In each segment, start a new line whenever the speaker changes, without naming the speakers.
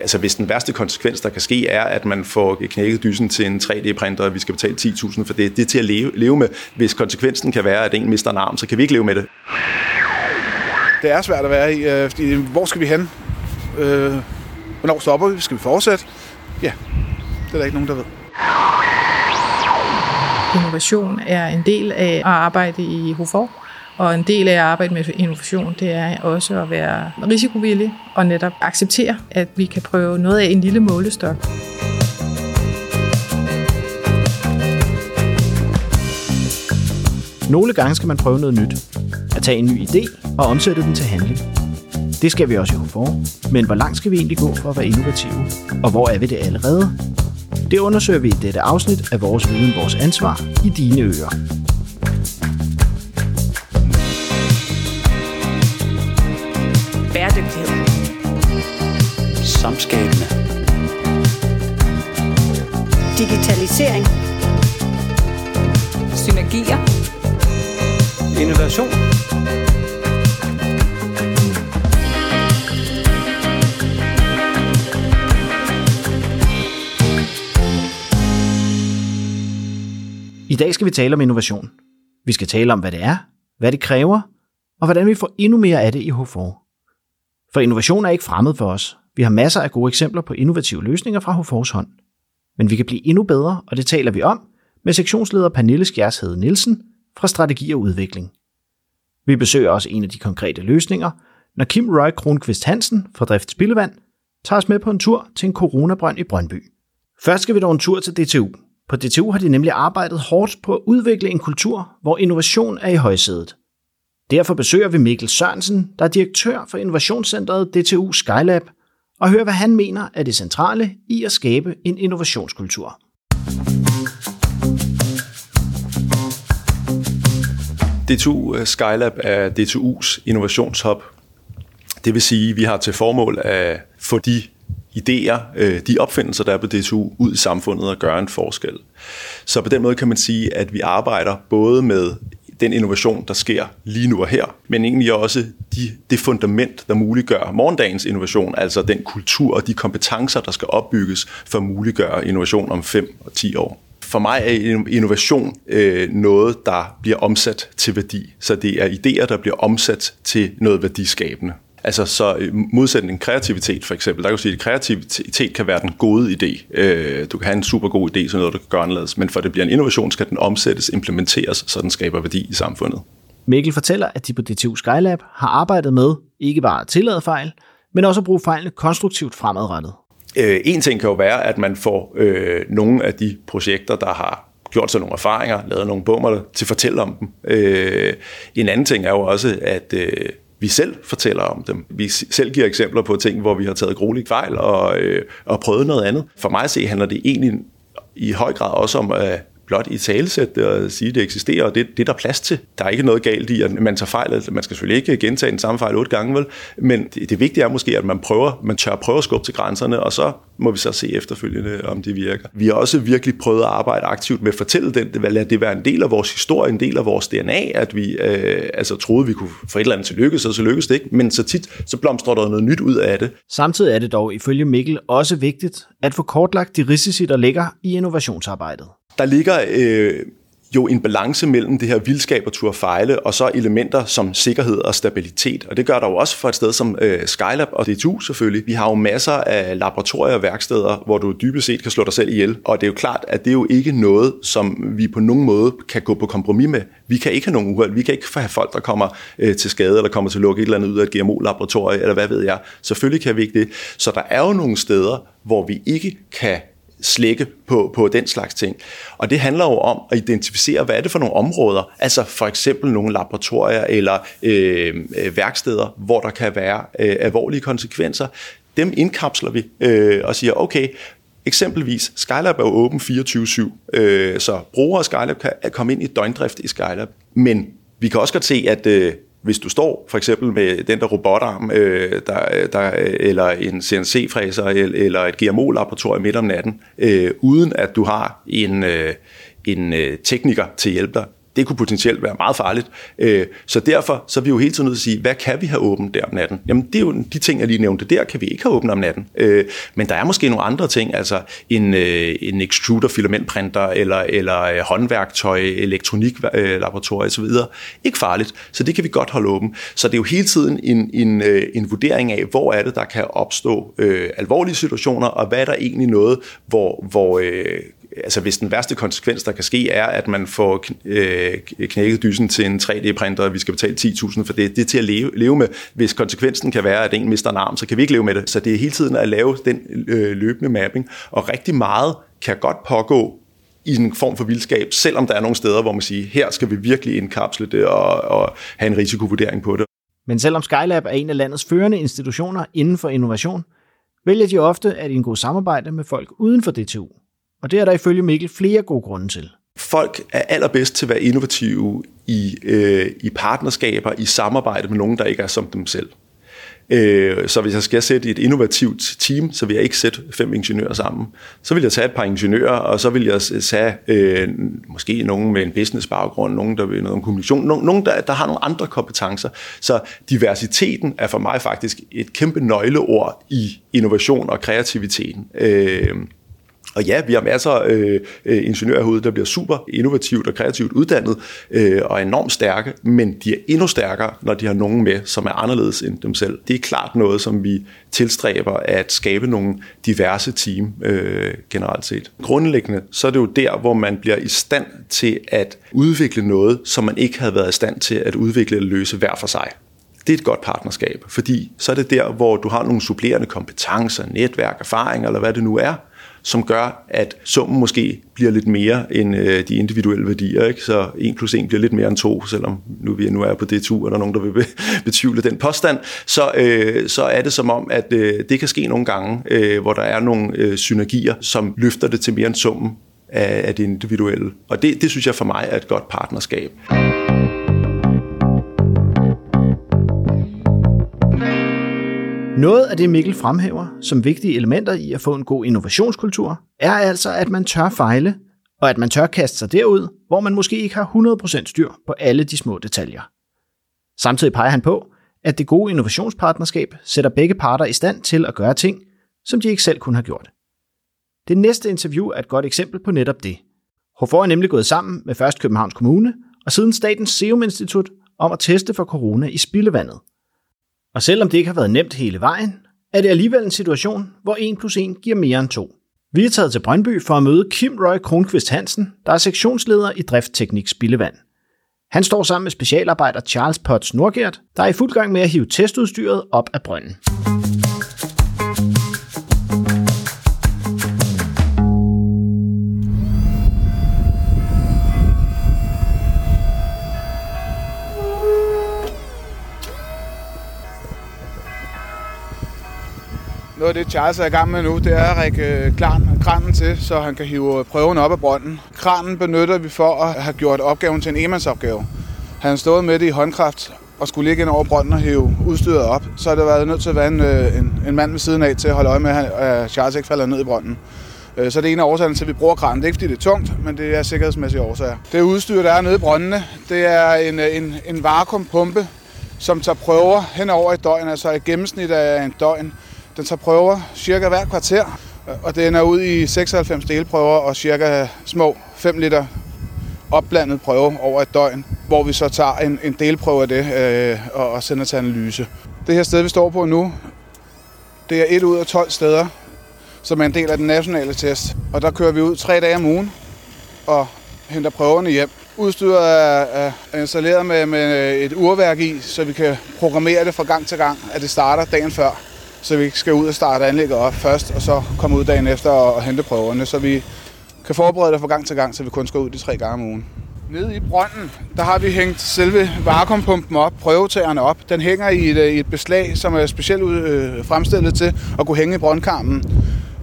Altså hvis den værste konsekvens, der kan ske, er, at man får knækket dysen til en 3D-printer, og vi skal betale 10.000 for det, det er til at leve, leve med. Hvis konsekvensen kan være, at en mister en arm, så kan vi ikke leve med det.
Det er svært at være i, øh, fordi hvor skal vi hen? Øh, hvornår stopper vi? Skal vi fortsætte? Ja, det er der ikke nogen, der ved.
Innovation er en del af at arbejde i HOFOR, og en del af at arbejde med innovation, det er også at være risikovillig og netop acceptere, at vi kan prøve noget af en lille målestok.
Nogle gange skal man prøve noget nyt. At tage en ny idé og omsætte den til handling. Det skal vi også i HOFOR. Men hvor langt skal vi egentlig gå for at være innovative? Og hvor er vi det allerede? Det undersøger vi i dette afsnit af Vores Viden, Vores Ansvar i dine ører.
Bæredygtighed.
Samskabende.
Digitalisering. Synergier.
Innovation.
I dag skal vi tale om innovation. Vi skal tale om, hvad det er, hvad det kræver, og hvordan vi får endnu mere af det i HFOR. For innovation er ikke fremmed for os. Vi har masser af gode eksempler på innovative løsninger fra HFORs hånd. Men vi kan blive endnu bedre, og det taler vi om med sektionsleder Pernille Skjærshede Nielsen fra Strategi og Udvikling. Vi besøger også en af de konkrete løsninger, når Kim Roy Kronqvist Hansen fra Drift Spildevand tager os med på en tur til en coronabrønd i Brøndby. Først skal vi dog en tur til DTU, på DTU har de nemlig arbejdet hårdt på at udvikle en kultur, hvor innovation er i højsædet. Derfor besøger vi Mikkel Sørensen, der er direktør for Innovationscentret DTU Skylab, og hører, hvad han mener er det centrale i at skabe en innovationskultur.
DTU øh, Skylab er DTU's innovationshub. Det vil sige, at vi har til formål at få de idéer, øh, de opfindelser, der er på DTU, ud i samfundet og gøre en forskel. Så på den måde kan man sige, at vi arbejder både med den innovation, der sker lige nu og her, men egentlig også de, det fundament, der muliggør morgendagens innovation, altså den kultur og de kompetencer, der skal opbygges for at muliggøre innovation om 5 og 10 år. For mig er innovation øh, noget, der bliver omsat til værdi. Så det er idéer, der bliver omsat til noget værdiskabende. Altså så modsætning kreativitet for eksempel, der kan du sige, at kreativitet kan være den gode idé. Øh, du kan have en super god idé, så noget du kan gøre anderledes, men for at det bliver en innovation, skal den omsættes, implementeres, så den skaber værdi i samfundet.
Mikkel fortæller, at de på DTU Skylab har arbejdet med ikke bare at tillade fejl, men også at bruge fejlene konstruktivt fremadrettet.
Øh, en ting kan jo være, at man får øh, nogle af de projekter, der har gjort sig nogle erfaringer, lavet nogle bummer til at fortælle om dem. Øh, en anden ting er jo også, at øh, vi selv fortæller om dem. Vi selv giver eksempler på ting, hvor vi har taget grueligt fejl og, øh, og prøvet noget andet. For mig at se handler det egentlig i høj grad også om at blot i talesæt det og sige, at det eksisterer, og det, det er der plads til. Der er ikke noget galt i, at man tager fejl. Man skal selvfølgelig ikke gentage den samme fejl otte gange, vel? men det, det vigtige er måske, at man prøver, man tør prøve at skubbe til grænserne, og så må vi så se efterfølgende, om det virker. Vi har også virkelig prøvet at arbejde aktivt med at fortælle den, det, lade det være en del af vores historie, en del af vores DNA, at vi øh, altså troede, vi kunne få et eller andet til lykkes, og så lykkedes det ikke, men så tit, så blomstrer der noget nyt ud af det.
Samtidig er det dog ifølge Mikkel også vigtigt at få kortlagt de risici, der ligger i innovationsarbejdet
der ligger øh, jo en balance mellem det her vildskab og tur fejle, og så elementer som sikkerhed og stabilitet. Og det gør der jo også for et sted som øh, Skylab og DTU selvfølgelig. Vi har jo masser af laboratorier og værksteder, hvor du dybest set kan slå dig selv ihjel. Og det er jo klart, at det er jo ikke noget, som vi på nogen måde kan gå på kompromis med. Vi kan ikke have nogen uheld. Vi kan ikke have folk, der kommer øh, til skade, eller kommer til at lukke et eller andet ud af et GMO-laboratorie, eller hvad ved jeg. Selvfølgelig kan vi ikke det. Så der er jo nogle steder, hvor vi ikke kan slække på, på den slags ting. Og det handler jo om at identificere, hvad er det for nogle områder, altså for eksempel nogle laboratorier eller øh, øh værksteder, hvor der kan være øh, alvorlige konsekvenser. Dem indkapsler vi øh, og siger, okay, Eksempelvis, Skylab er jo åben 24-7, øh, så brugere af Skylab kan komme ind i døgndrift i Skylab. Men vi kan også godt se, at øh, hvis du står for eksempel med den der robotarm, øh, der, der, eller en CNC-fræser, eller et GMO-laboratorium midt om natten, øh, uden at du har en, øh, en øh, tekniker til at hjælpe dig, det kunne potentielt være meget farligt. Øh, så derfor så er vi jo hele tiden nødt til at sige, hvad kan vi have åbent der om natten? Jamen, det er jo de ting, jeg lige nævnte der, kan vi ikke have åbent om natten. Øh, men der er måske nogle andre ting, altså en, øh, en extruder filamentprinter, eller, eller håndværktøj, elektroniklaboratorier osv. Ikke farligt, så det kan vi godt holde åben. Så det er jo hele tiden en, en, en vurdering af, hvor er det, der kan opstå øh, alvorlige situationer, og hvad er der egentlig noget, hvor, hvor øh, altså hvis den værste konsekvens, der kan ske, er, at man får øh, knækket dysen til en 3D-printer, og vi skal betale 10.000 for det, det er til at leve, leve med. Hvis konsekvensen kan være, at en mister en arm, så kan vi ikke leve med det. Så det er hele tiden at lave den øh, løbende mapping, og rigtig meget kan godt pågå i en form for vildskab, selvom der er nogle steder, hvor man siger, her skal vi virkelig indkapsle det og, og have en risikovurdering på det.
Men selvom Skylab er en af landets førende institutioner inden for innovation, vælger de ofte at indgå samarbejde med folk uden for DTU. Og det er der ifølge Mikkel flere gode grunde til.
Folk er allerbedst til at være innovative i, øh, i partnerskaber, i samarbejde med nogen, der ikke er som dem selv. Øh, så hvis jeg skal sætte et innovativt team, så vil jeg ikke sætte fem ingeniører sammen. Så vil jeg tage et par ingeniører, og så vil jeg tage øh, måske nogen med en business baggrund, nogen der vil noget om kommunikation, nogen, nogen der, der har nogle andre kompetencer. Så diversiteten er for mig faktisk et kæmpe nøgleord i innovation og kreativiteten. Øh, og ja, vi har masser af øh, ingeniører herude, der bliver super innovativt og kreativt uddannet øh, og enormt stærke, men de er endnu stærkere, når de har nogen med, som er anderledes end dem selv. Det er klart noget, som vi tilstræber at skabe nogle diverse team øh, generelt set. Grundlæggende, så er det jo der, hvor man bliver i stand til at udvikle noget, som man ikke havde været i stand til at udvikle eller løse hver for sig det er et godt partnerskab, fordi så er det der, hvor du har nogle supplerende kompetencer, netværk, erfaring eller hvad det nu er, som gør, at summen måske bliver lidt mere end øh, de individuelle værdier. Ikke? Så 1 plus 1 bliver lidt mere end 2, selvom nu vi nu er på det tur, og der er nogen, der vil betvivle den påstand, så, øh, så er det som om, at øh, det kan ske nogle gange, øh, hvor der er nogle øh, synergier, som løfter det til mere end summen af, af det individuelle. Og det, det synes jeg for mig er et godt partnerskab.
Noget af det, Mikkel fremhæver som vigtige elementer i at få en god innovationskultur, er altså, at man tør fejle, og at man tør kaste sig derud, hvor man måske ikke har 100% styr på alle de små detaljer. Samtidig peger han på, at det gode innovationspartnerskab sætter begge parter i stand til at gøre ting, som de ikke selv kunne have gjort. Det næste interview er et godt eksempel på netop det. HFOR er nemlig gået sammen med først Københavns Kommune og siden Statens Serum Institut om at teste for corona i spildevandet – og selvom det ikke har været nemt hele vejen, er det alligevel en situation, hvor 1 plus 1 giver mere end 2. Vi er taget til Brøndby for at møde Kim Roy Kronqvist Hansen, der er sektionsleder i Driftteknik Spildevand. Han står sammen med specialarbejder Charles Potts Nordgert, der er i fuld gang med at hive testudstyret op af brønden.
Noget af det, Charles er i gang med nu, det er at række øh, kranen til, så han kan hive øh, prøven op af brønden. Kranen benytter vi for at have gjort opgaven til en emandsopgave. Han stod med det i håndkraft og skulle ligge ind over brønden og hive udstyret op. Så har det været nødt til at være en, øh, en, en mand ved siden af til at holde øje med, at Charles ikke falder ned i brønden. Så det er en af årsagerne til, at vi bruger kranen. Det er ikke, fordi det er tungt, men det er sikkerhedsmæssige årsager. Det udstyr, der er nede i brøndene, det er en, en, en vakuumpumpe, som tager prøver hen over et døgn, altså i gennemsnit af en døgn. Den tager prøver cirka hver kvarter, og den er ud i 96 delprøver og cirka små 5 liter opblandet prøve over et døgn, hvor vi så tager en, en delprøve af det øh, og, og sender til analyse. Det her sted, vi står på nu, det er et ud af 12 steder, som er en del af den nationale test. Og der kører vi ud tre dage om ugen og henter prøverne hjem. Udstyret er, er installeret med, med et urværk i, så vi kan programmere det fra gang til gang, at det starter dagen før så vi skal ud og starte anlægget op først, og så komme ud dagen efter og, og hente prøverne, så vi kan forberede det fra gang til gang, så vi kun skal ud de tre gange om ugen. Nede i brønden, der har vi hængt selve vakuumpumpen op, prøvetagerne op. Den hænger i et, øh, i et beslag, som er specielt øh, fremstillet til at kunne hænge i brøndkarmen,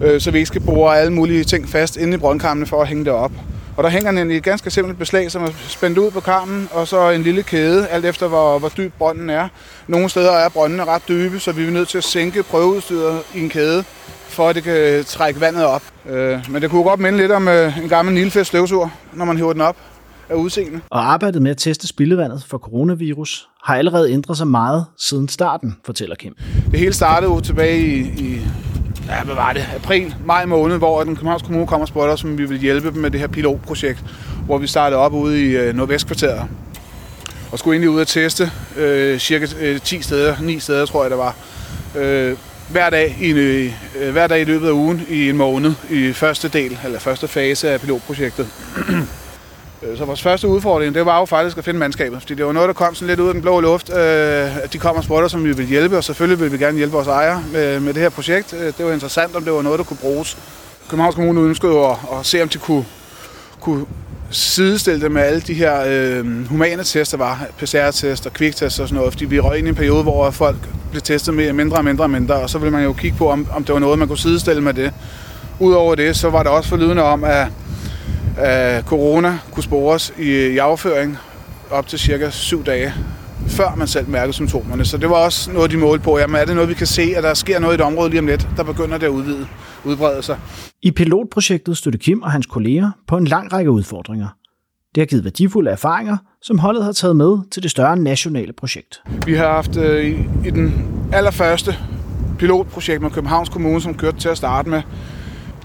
øh, så vi ikke skal bore alle mulige ting fast inde i brøndkarmene for at hænge det op. Og der hænger den i et ganske simpelt beslag, som er spændt ud på karmen, og så en lille kæde, alt efter hvor, hvor dyb brønden er. Nogle steder er brøndene ret dybe, så vi er nødt til at sænke prøveudstyret i en kæde, for at det kan trække vandet op. Øh, men det kunne godt minde lidt om øh, en gammel nilfest støvsur, når man hiver den op. af udseende.
Og arbejdet med at teste spildevandet for coronavirus har allerede ændret sig meget siden starten, fortæller Kim.
Det hele startede jo tilbage i, i ja, hvad var det, april, maj måned, hvor den Københavns Kommune kom og spurgte os, om vi ville hjælpe dem med det her pilotprojekt, hvor vi startede op ude i øh, Nordvestkvarteret. Og skulle egentlig ud og teste øh, cirka øh, 10 steder, 9 steder tror jeg det var, øh, hver dag, i, øh, hver dag i løbet af ugen i en måned i første del, eller første fase af pilotprojektet. Øh, så vores første udfordring, det var jo faktisk at finde mandskabet, fordi det var noget, der kom sådan lidt ud af den blå luft, øh, at de kom og spurgte os, om vi ville hjælpe, og selvfølgelig ville vi gerne hjælpe vores ejere med, med det her projekt. Øh, det var interessant, om det var noget, der kunne bruges. Københavns Kommune ønskede jo at, at se, om de kunne, kunne sidestille det med alle de her øh, humane tests, der var PCR-test og kviktest og sådan noget, fordi vi røg ind i en periode, hvor folk blev testet mere, mindre og mindre og mindre, og så ville man jo kigge på, om, om det var noget, man kunne sidestille med det. Udover det, så var der også forlydende om, at at corona kunne spores i, i afføring op til cirka syv dage, før man selv mærkede symptomerne. Så det var også noget, de målte på. Jamen er det noget, vi kan se, at der sker noget i et område lige om lidt, der begynder det at udvide, udbrede sig.
I pilotprojektet støtte Kim og hans kolleger på en lang række udfordringer. Det har givet værdifulde erfaringer, som holdet har taget med til det større nationale projekt.
Vi har haft øh, i, i den allerførste pilotprojekt med Københavns Kommune, som kørte til at starte med,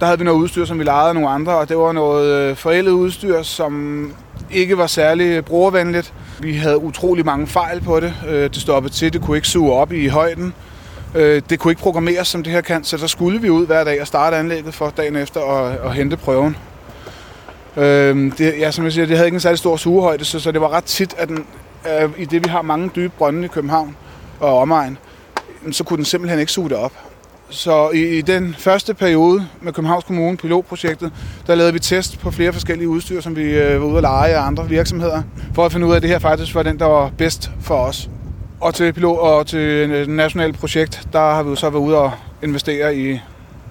der havde vi noget udstyr, som vi lejede af nogle andre, og det var noget øh, forældet udstyr, som ikke var særlig brugervenligt. Vi havde utrolig mange fejl på det. Øh, det stoppede til, det kunne ikke suge op i højden. Øh, det kunne ikke programmeres, som det her kan, så der skulle vi ud hver dag og starte anlægget for dagen efter og, og hente prøven. Øh, Det, ja, som jeg siger, det havde ikke en særlig stor sugehøjde, så, så det var ret tit, at den, øh, i det vi har mange dybe brønde i København og omegn, så kunne den simpelthen ikke suge det op. Så i, i den første periode med Københavns Kommune, pilotprojektet, der lavede vi test på flere forskellige udstyr, som vi øh, var ude at lege af andre virksomheder, for at finde ud af, at det her faktisk var den, der var bedst for os. Og til pilot og til øh, det nationale projekt, der har vi jo så været ude og investere i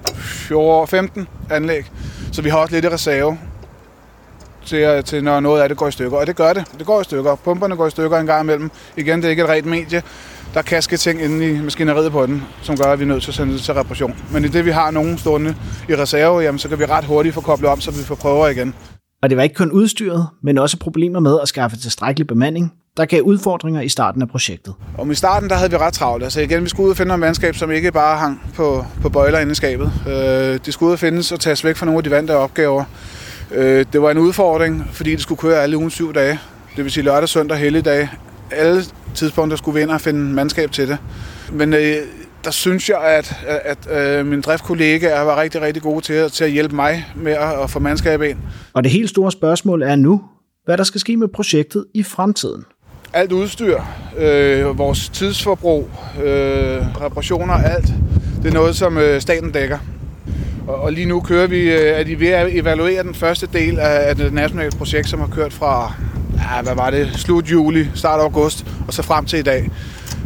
14-15 anlæg. Så vi har også lidt i reserve til, øh, til, når noget af det går i stykker. Og det gør det. Det går i stykker. Pumperne går i stykker en gang imellem. Igen, det er ikke et rent medie. Der kan ske ting inde i maskineriet på den, som gør, at vi er nødt til at sende det til reparation. Men i det, vi har nogen stående i reserve, jamen, så kan vi ret hurtigt få koblet om, så vi får prøver igen.
Og det var ikke kun udstyret, men også problemer med at skaffe tilstrækkelig bemanding, der gav udfordringer i starten af projektet.
Og i starten, der havde vi ret travlt. Altså igen, vi skulle ud og finde noget mandskab, som ikke bare hang på, på bøjler inde i skabet. Øh, de skulle ud og findes og tages væk fra nogle af de vante opgaver. Øh, det var en udfordring, fordi det skulle køre alle ugen syv dage. Det vil sige lørdag, søndag, helligdag. Alle tidspunkter skulle vi ind og finde mandskab til det. Men øh, der synes jeg, at, at, at øh, mine driftkollegaer var rigtig, rigtig gode til, at- til at hjælpe mig med at, at få mandskab ind.
Og det helt store spørgsmål er nu, hvad der skal ske med projektet i fremtiden.
alt udstyr, øh, vores tidsforbrug, øh, reparationer, alt, det er noget, som øh, staten dækker. Og, og lige nu kører vi, øh, er de ved at evaluere den første del af, af det nationale projekt, som har kørt fra, ja, hvad var det, slut juli, start august, og så frem til i dag.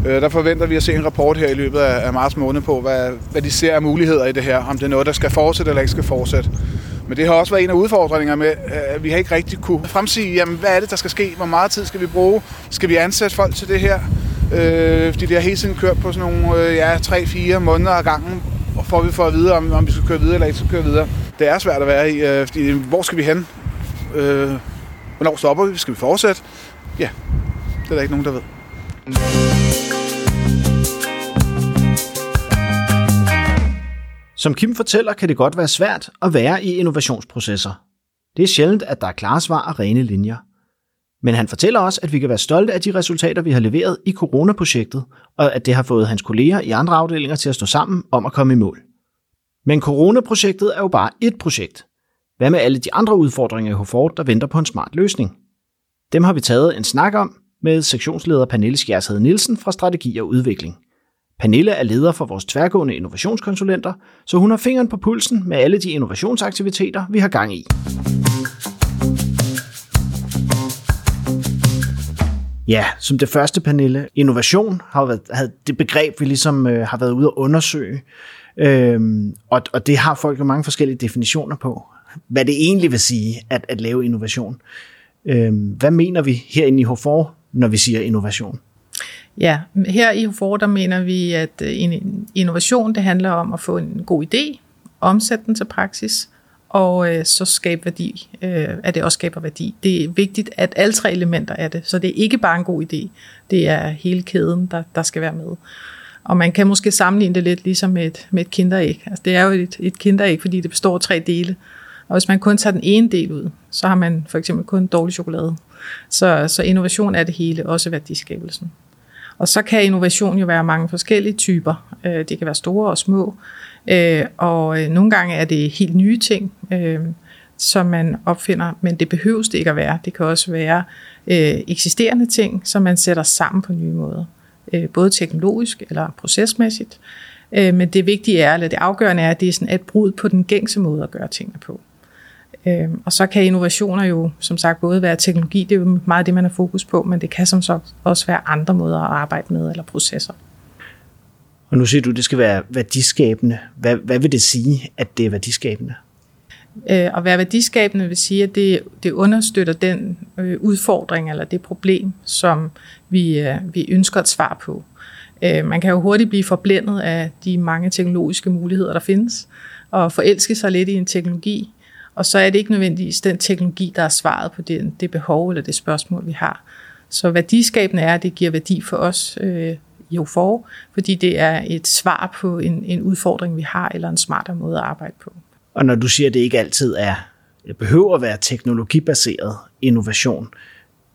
Øh, der forventer vi at se en rapport her i løbet af, af marts måned på, hvad, hvad de ser af muligheder i det her, om det er noget, der skal fortsætte eller ikke skal fortsætte. Men det har også været en af udfordringerne med, at vi har ikke rigtig kunne fremsige, jamen, hvad er det, der skal ske? Hvor meget tid skal vi bruge? Skal vi ansætte folk til det her? Øh, fordi det har hele tiden kørt på sådan nogle øh, ja, 3-4 måneder ad gangen, og får vi for at vide, om, om vi skal køre videre eller ikke skal køre videre. Det er svært at være i, øh, fordi hvor skal vi hen? Øh, hvornår stopper vi? Skal vi fortsætte? Ja, det er der ikke nogen, der ved.
Som Kim fortæller, kan det godt være svært at være i innovationsprocesser. Det er sjældent, at der er klare svar og rene linjer. Men han fortæller også, at vi kan være stolte af de resultater, vi har leveret i coronaprojektet, og at det har fået hans kolleger i andre afdelinger til at stå sammen om at komme i mål. Men coronaprojektet er jo bare et projekt. Hvad med alle de andre udfordringer i Hofort, der venter på en smart løsning? Dem har vi taget en snak om med sektionsleder Pernille Skjærshed Nielsen fra Strategi og Udvikling. Pernille er leder for vores tværgående innovationskonsulenter, så hun har fingeren på pulsen med alle de innovationsaktiviteter, vi har gang i. Ja, som det første, Pernille, innovation har været det begreb, vi ligesom øh, har været ude at undersøge. Øhm, og, og det har folk jo mange forskellige definitioner på, hvad det egentlig vil sige at, at lave innovation. Øhm, hvad mener vi herinde i H4, når vi siger innovation?
Ja, her i HFOR, der mener vi, at øh, en innovation, det handler om at få en god idé, omsætte den til praksis, og øh, så skabe værdi, øh, at det også skaber værdi. Det er vigtigt, at alle tre elementer er det, så det er ikke bare en god idé, det er hele kæden, der, der skal være med. Og man kan måske sammenligne det lidt ligesom med et, med et kinderæg. Altså det er jo et, et kinderæg, fordi det består af tre dele. Og hvis man kun tager den ene del ud, så har man for eksempel kun dårlig chokolade. Så, så innovation er det hele, også værdiskabelsen. Og så kan innovation jo være mange forskellige typer. Øh, det kan være store og små. Øh, og øh, nogle gange er det helt nye ting, som man opfinder, men det behøves det ikke at være. Det kan også være eksisterende ting, som man sætter sammen på nye måder. Både teknologisk eller procesmæssigt. Men det vigtige er, eller det afgørende er, at det er sådan et brud på den gængse måde at gøre tingene på. Øhm, og så kan innovationer jo, som sagt, både være teknologi, det er jo meget det, man har fokus på, men det kan som sagt også være andre måder at arbejde med, eller processer.
Og nu siger du, at det skal være værdiskabende. Hvad, hvad vil det sige, at det er værdiskabende?
Øh, at være værdiskabende vil sige, at det, det understøtter den øh, udfordring eller det problem, som vi, øh, vi ønsker et svar på. Øh, man kan jo hurtigt blive forblændet af de mange teknologiske muligheder, der findes, og forelske sig lidt i en teknologi, og så er det ikke nødvendigvis den teknologi, der er svaret på det, det behov eller det spørgsmål, vi har. Så værdiskabende er, at det giver værdi for os øh, i OFOR, fordi det er et svar på en, en udfordring, vi har, eller en smartere måde at arbejde på.
Og når du siger, at det ikke altid er, det behøver at være teknologibaseret innovation,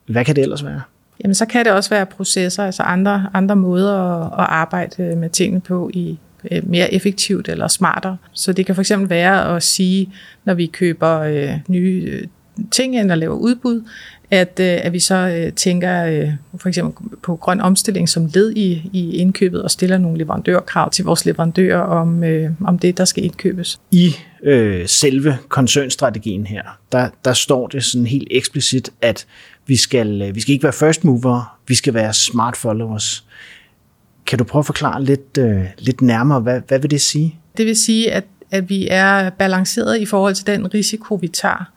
hvad kan det ellers være?
Jamen, så kan det også være processer, altså andre, andre måder at, at arbejde med tingene på i, Øh, Øh, mere effektivt eller smartere. Så det kan for eksempel være at sige, når vi køber øh, nye øh, ting eller laver udbud, at, øh, at vi så øh, tænker øh, for eksempel på grøn omstilling som led i, i indkøbet og stiller nogle leverandørkrav til vores leverandører om, øh, om det, der skal indkøbes.
I øh, selve koncernstrategien her, der, der står det sådan helt eksplicit, at vi skal, øh, vi skal ikke være first mover, vi skal være smart followers. Kan du prøve at forklare lidt, øh, lidt nærmere, hvad, hvad vil det sige?
Det vil sige, at, at vi er balanceret i forhold til den risiko, vi tager.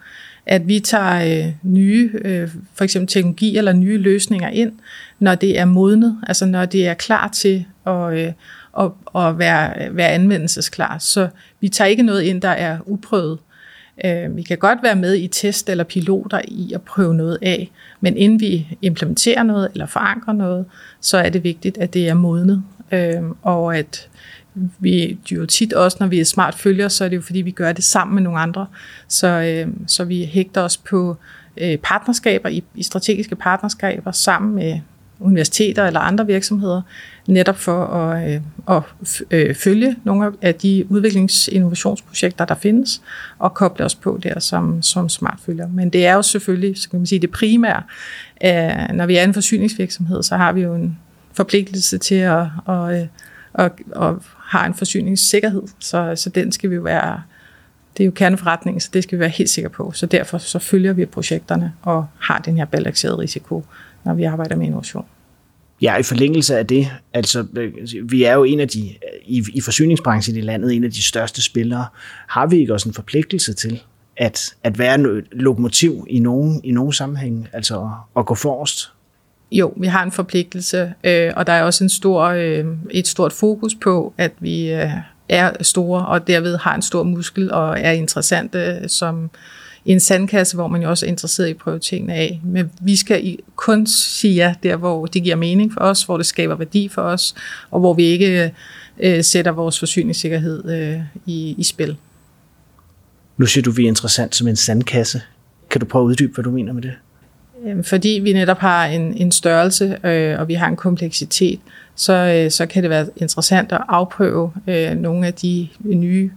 At vi tager øh, nye, øh, for eksempel teknologi eller nye løsninger ind, når det er modnet, altså når det er klar til at, øh, at, at være, være anvendelsesklar. Så vi tager ikke noget ind, der er uprøvet. Øh, vi kan godt være med i test eller piloter i at prøve noget af, men inden vi implementerer noget eller forankrer noget, så er det vigtigt, at det er modnet, øh, og at vi jo tit også, når vi er smart følger, så er det jo fordi, vi gør det sammen med nogle andre. Så, øh, så vi hægter os på øh, partnerskaber, i, i strategiske partnerskaber sammen med universiteter eller andre virksomheder, netop for at, øh, at øh, følge nogle af de udviklingsinnovationsprojekter, der findes, og koble os på der som, som smartfølger. Men det er jo selvfølgelig, så kan man sige, det primære. Øh, når vi er en forsyningsvirksomhed, så har vi jo en forpligtelse til at, at, at, at, at have en forsyningssikkerhed, så, så den skal vi jo være det er jo kerneforretningen, så det skal vi være helt sikre på. Så derfor så følger vi projekterne og har den her balancerede risiko når vi arbejder med innovation.
Ja, i forlængelse af det, altså vi er jo en af de, i, i forsyningsbranchen i landet, en af de største spillere. Har vi ikke også en forpligtelse til at, at være en lokomotiv i nogen, i nogen sammenhæng, altså at, gå forrest?
Jo, vi har en forpligtelse, øh, og der er også en stor, øh, et stort fokus på, at vi øh, er store, og derved har en stor muskel og er interessante som, i en sandkasse, hvor man jo også er interesseret i at prøve tingene af. Men vi skal kun sige ja der, hvor det giver mening for os, hvor det skaber værdi for os, og hvor vi ikke øh, sætter vores forsyningssikkerhed øh, i, i spil.
Nu siger du, vi er interessant som en sandkasse. Kan du prøve at uddybe, hvad du mener med det?
Fordi vi netop har en, en størrelse, øh, og vi har en kompleksitet, så, øh, så kan det være interessant at afprøve øh, nogle af de nye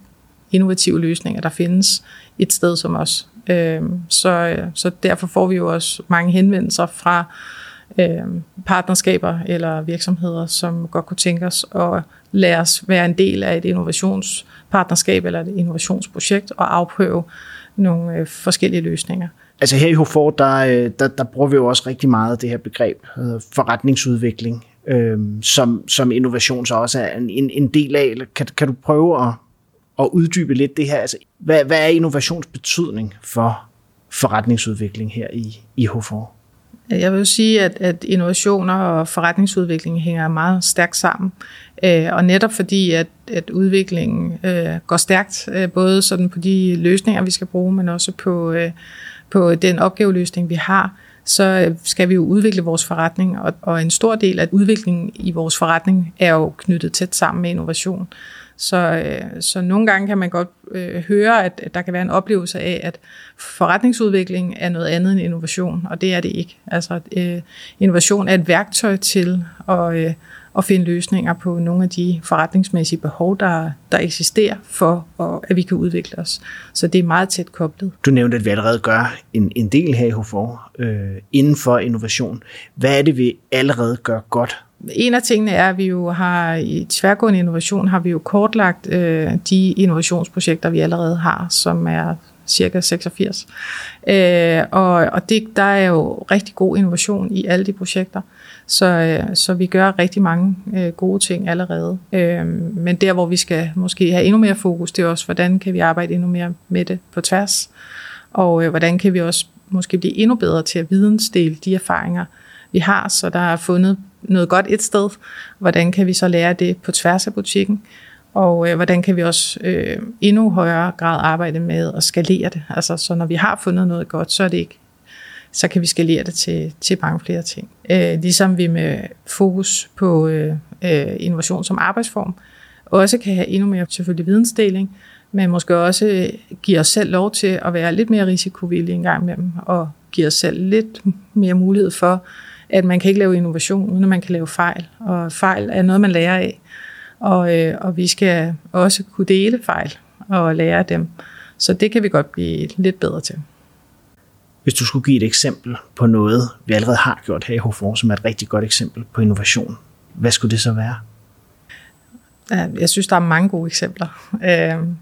innovative løsninger, der findes et sted som os. Øh, så, så derfor får vi jo også mange henvendelser fra øh, partnerskaber eller virksomheder, som godt kunne tænke os at lade os være en del af et innovationspartnerskab eller et innovationsprojekt og afprøve nogle øh, forskellige løsninger.
Altså her i HFOR, der, øh, der, der bruger vi jo også rigtig meget det her begreb øh, forretningsudvikling, øh, som, som innovation så også er en, en del af. Kan, kan du prøve at, at uddybe lidt det her? Altså, hvad, hvad er innovationsbetydning for forretningsudvikling her i, i HFOR?
Jeg vil jo sige, at, at innovationer og forretningsudvikling hænger meget stærkt sammen. Øh, og netop fordi, at, at udviklingen øh, går stærkt, øh, både sådan på de løsninger, vi skal bruge, men også på, øh, på den opgaveløsning, vi har, så øh, skal vi jo udvikle vores forretning, og, og en stor del af udviklingen i vores forretning er jo knyttet tæt sammen med innovation. Så, øh, så nogle gange kan man godt øh, høre, at, at der kan være en oplevelse af, at forretningsudvikling er noget andet end innovation, og det er det ikke. Altså, øh, innovation er et værktøj til at, øh, at finde løsninger på nogle af de forretningsmæssige behov, der, der eksisterer for, at vi kan udvikle os. Så det er meget tæt koblet.
Du nævnte, at vi allerede gør en, en del her i HFOR øh, inden for innovation. Hvad er det, vi allerede gør godt
en af tingene er, at vi jo har i tværgående innovation, har vi jo kortlagt øh, de innovationsprojekter, vi allerede har, som er cirka 86. Øh, og og det, der er jo rigtig god innovation i alle de projekter. Så, øh, så vi gør rigtig mange øh, gode ting allerede. Øh, men der, hvor vi skal måske have endnu mere fokus, det er også, hvordan kan vi arbejde endnu mere med det på tværs. Og øh, hvordan kan vi også måske blive endnu bedre til at vidensdele de erfaringer, vi har, så der er fundet noget godt et sted. Hvordan kan vi så lære det på tværs af butikken? Og øh, hvordan kan vi også øh, endnu højere grad arbejde med at skalere det? Altså, så når vi har fundet noget godt, så er det ikke så kan vi skalere det til, til mange flere ting. Øh, ligesom vi med fokus på øh, øh innovation som arbejdsform, også kan have endnu mere selvfølgelig vidensdeling, men måske også øh, give os selv lov til at være lidt mere risikovillige en gang imellem, og give os selv lidt mere mulighed for at man kan ikke lave innovation, uden at man kan lave fejl. Og fejl er noget, man lærer af. Og, øh, og vi skal også kunne dele fejl og lære af dem. Så det kan vi godt blive lidt bedre til.
Hvis du skulle give et eksempel på noget, vi allerede har gjort her i HFOR, som er et rigtig godt eksempel på innovation, hvad skulle det så være?
Jeg synes, der er mange gode eksempler. Øhm,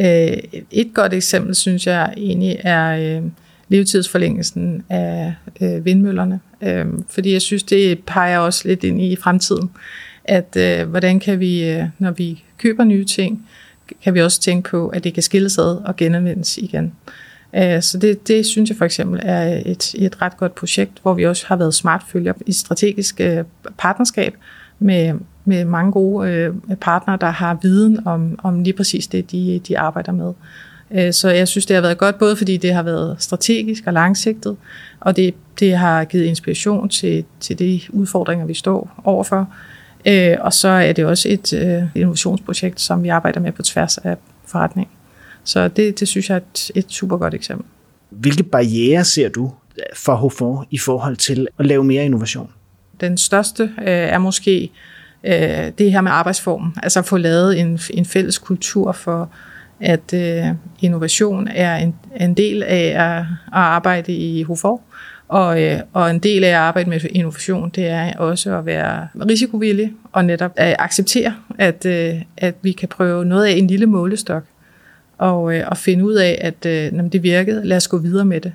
øh, et godt eksempel, synes jeg egentlig er øh, levetidsforlængelsen af øh, vindmøllerne. Øhm, fordi jeg synes, det peger også lidt ind i fremtiden, at hvordan kan vi, når vi køber nye ting, kan vi også tænke på, at det kan skilles ad og genanvendes igen. Øh, Øh, så det, det synes jeg for eksempel er et, et ret godt projekt, hvor vi også har været smartfølger i strategisk øh, partnerskab med, med mange gode øh, partnere, der har viden om, om lige præcis det, de, de arbejder med. Øh, så jeg synes, det har været godt, både fordi det har været strategisk og langsigtet, og det, det har givet inspiration til, til de udfordringer, vi står overfor. Øh, og så er det også et innovationsprojekt, som vi arbejder med på tværs af forretning. Så det, det synes jeg er et, et super godt eksempel.
Hvilke barriere ser du for HFOR i forhold til at lave mere innovation?
Den største øh, er måske øh, det her med arbejdsformen, altså at få lavet en, en fælles kultur for, at øh, innovation er en, en del af at, at arbejde i HFOR, og, øh, og en del af at arbejde med innovation, det er også at være risikovillig og netop at acceptere, at, øh, at vi kan prøve noget af en lille målestok, og, øh, og finde ud af, at øh, når det virkede, lad os gå videre med det.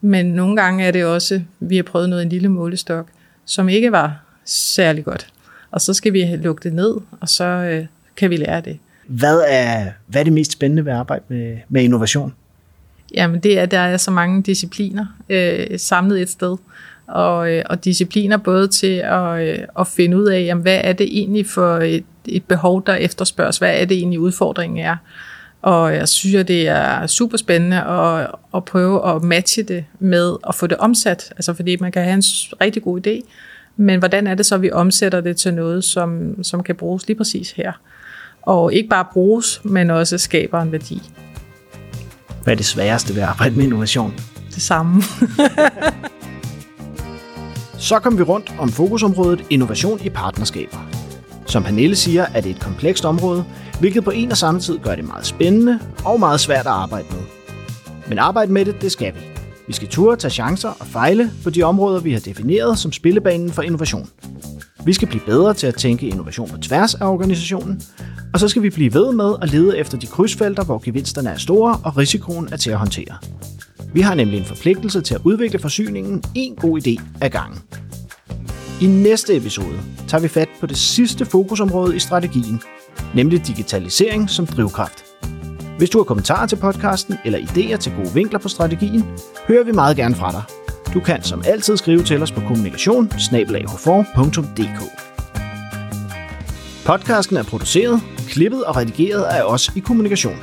Men nogle gange er det også, vi har prøvet noget en lille målestok, som ikke var særlig godt. Og så skal vi lukke det ned, og så øh, kan vi lære det.
Hvad er, hvad er det mest spændende ved at arbejde med, med innovation?
Jamen det er, at der er så mange discipliner øh, samlet et sted. Og, øh, og discipliner både til at, øh, at finde ud af, jamen, hvad er det egentlig for et, et behov, der efterspørges? Hvad er det egentlig udfordringen er? Og jeg synes, at det er super spændende at, at prøve at matche det med at få det omsat. Altså fordi man kan have en rigtig god idé, men hvordan er det så, at vi omsætter det til noget, som, som kan bruges lige præcis her? og ikke bare bruges, men også skaber en værdi.
Hvad er det sværeste ved at arbejde med innovation?
Det samme.
Så kom vi rundt om fokusområdet innovation i partnerskaber. Som Pernille siger, er det et komplekst område, hvilket på en og samme tid gør det meget spændende og meget svært at arbejde med. Men arbejde med det, det skal vi. Vi skal turde tage chancer og fejle på de områder, vi har defineret som spillebanen for innovation. Vi skal blive bedre til at tænke innovation på tværs af organisationen, og så skal vi blive ved med at lede efter de krydsfelter, hvor gevinsterne er store og risikoen er til at håndtere. Vi har nemlig en forpligtelse til at udvikle forsyningen en god idé ad gangen. I næste episode tager vi fat på det sidste fokusområde i strategien, nemlig digitalisering som drivkraft. Hvis du har kommentarer til podcasten eller idéer til gode vinkler på strategien, hører vi meget gerne fra dig. Du kan som altid skrive til os på kommunikation Podcasten er produceret, klippet og redigeret af os i Kommunikation.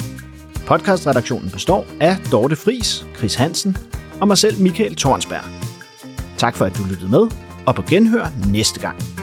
Podcastredaktionen består af Dorte Fris, Chris Hansen og mig selv Michael Tornsberg. Tak for at du lyttede med, og på genhør næste gang.